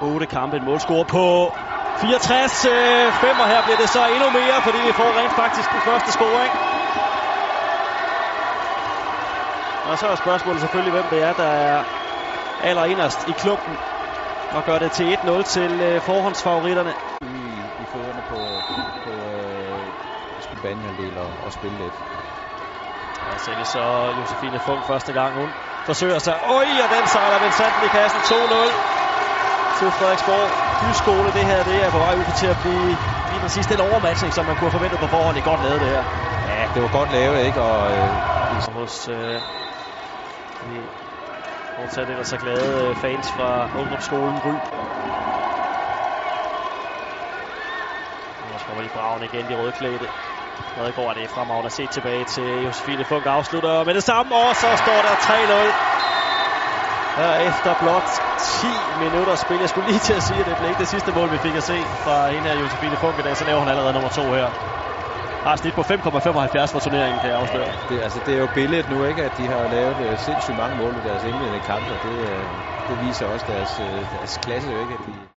8 kampe, en målscore på 64. Øh, femmer her bliver det så endnu mere, fordi vi får rent faktisk den første scoring. Og så er spørgsmålet selvfølgelig, hvem det er, der er allerinderst i klubben og gør det til 1-0 til øh, forhåndsfavoritterne. I, i fødderne på, på øh, banehalvdel og, og spille lidt. Og så er så Josefine Funk første gang, hun forsøger sig. Oj, og den sejler Vincenten i kassen 2-0 til Frederiksborg. Byskole, det her det er på vej ud til at blive lige præcis den overmatching, som man kunne have forventet på forhånd. Det er godt lavet det her. Ja, det var godt lavet, ikke? Og, øh, hos øh, de fortsat ellers så glade øh, fans fra ungdomsskolen Ry. Nu kommer de braven igen, de rødklædte. Rødgaard er det fremragende at se tilbage til Josefine Funk afslutter med det samme, og så står der 3-0. Her efter blot 10 minutter spil. Jeg skulle lige til at sige, at det blev ikke det sidste mål, vi fik at se fra en af Josefine Funk i dag. Så laver hun allerede nummer to her. Har snit på 5,75 for turneringen, kan jeg afsløre. Ja, det, altså, det er jo billedet nu, ikke, at de har lavet uh, sindssygt mange mål i deres indledende kampe. Det, uh, det viser også deres, uh, deres klasse, jo ikke, at de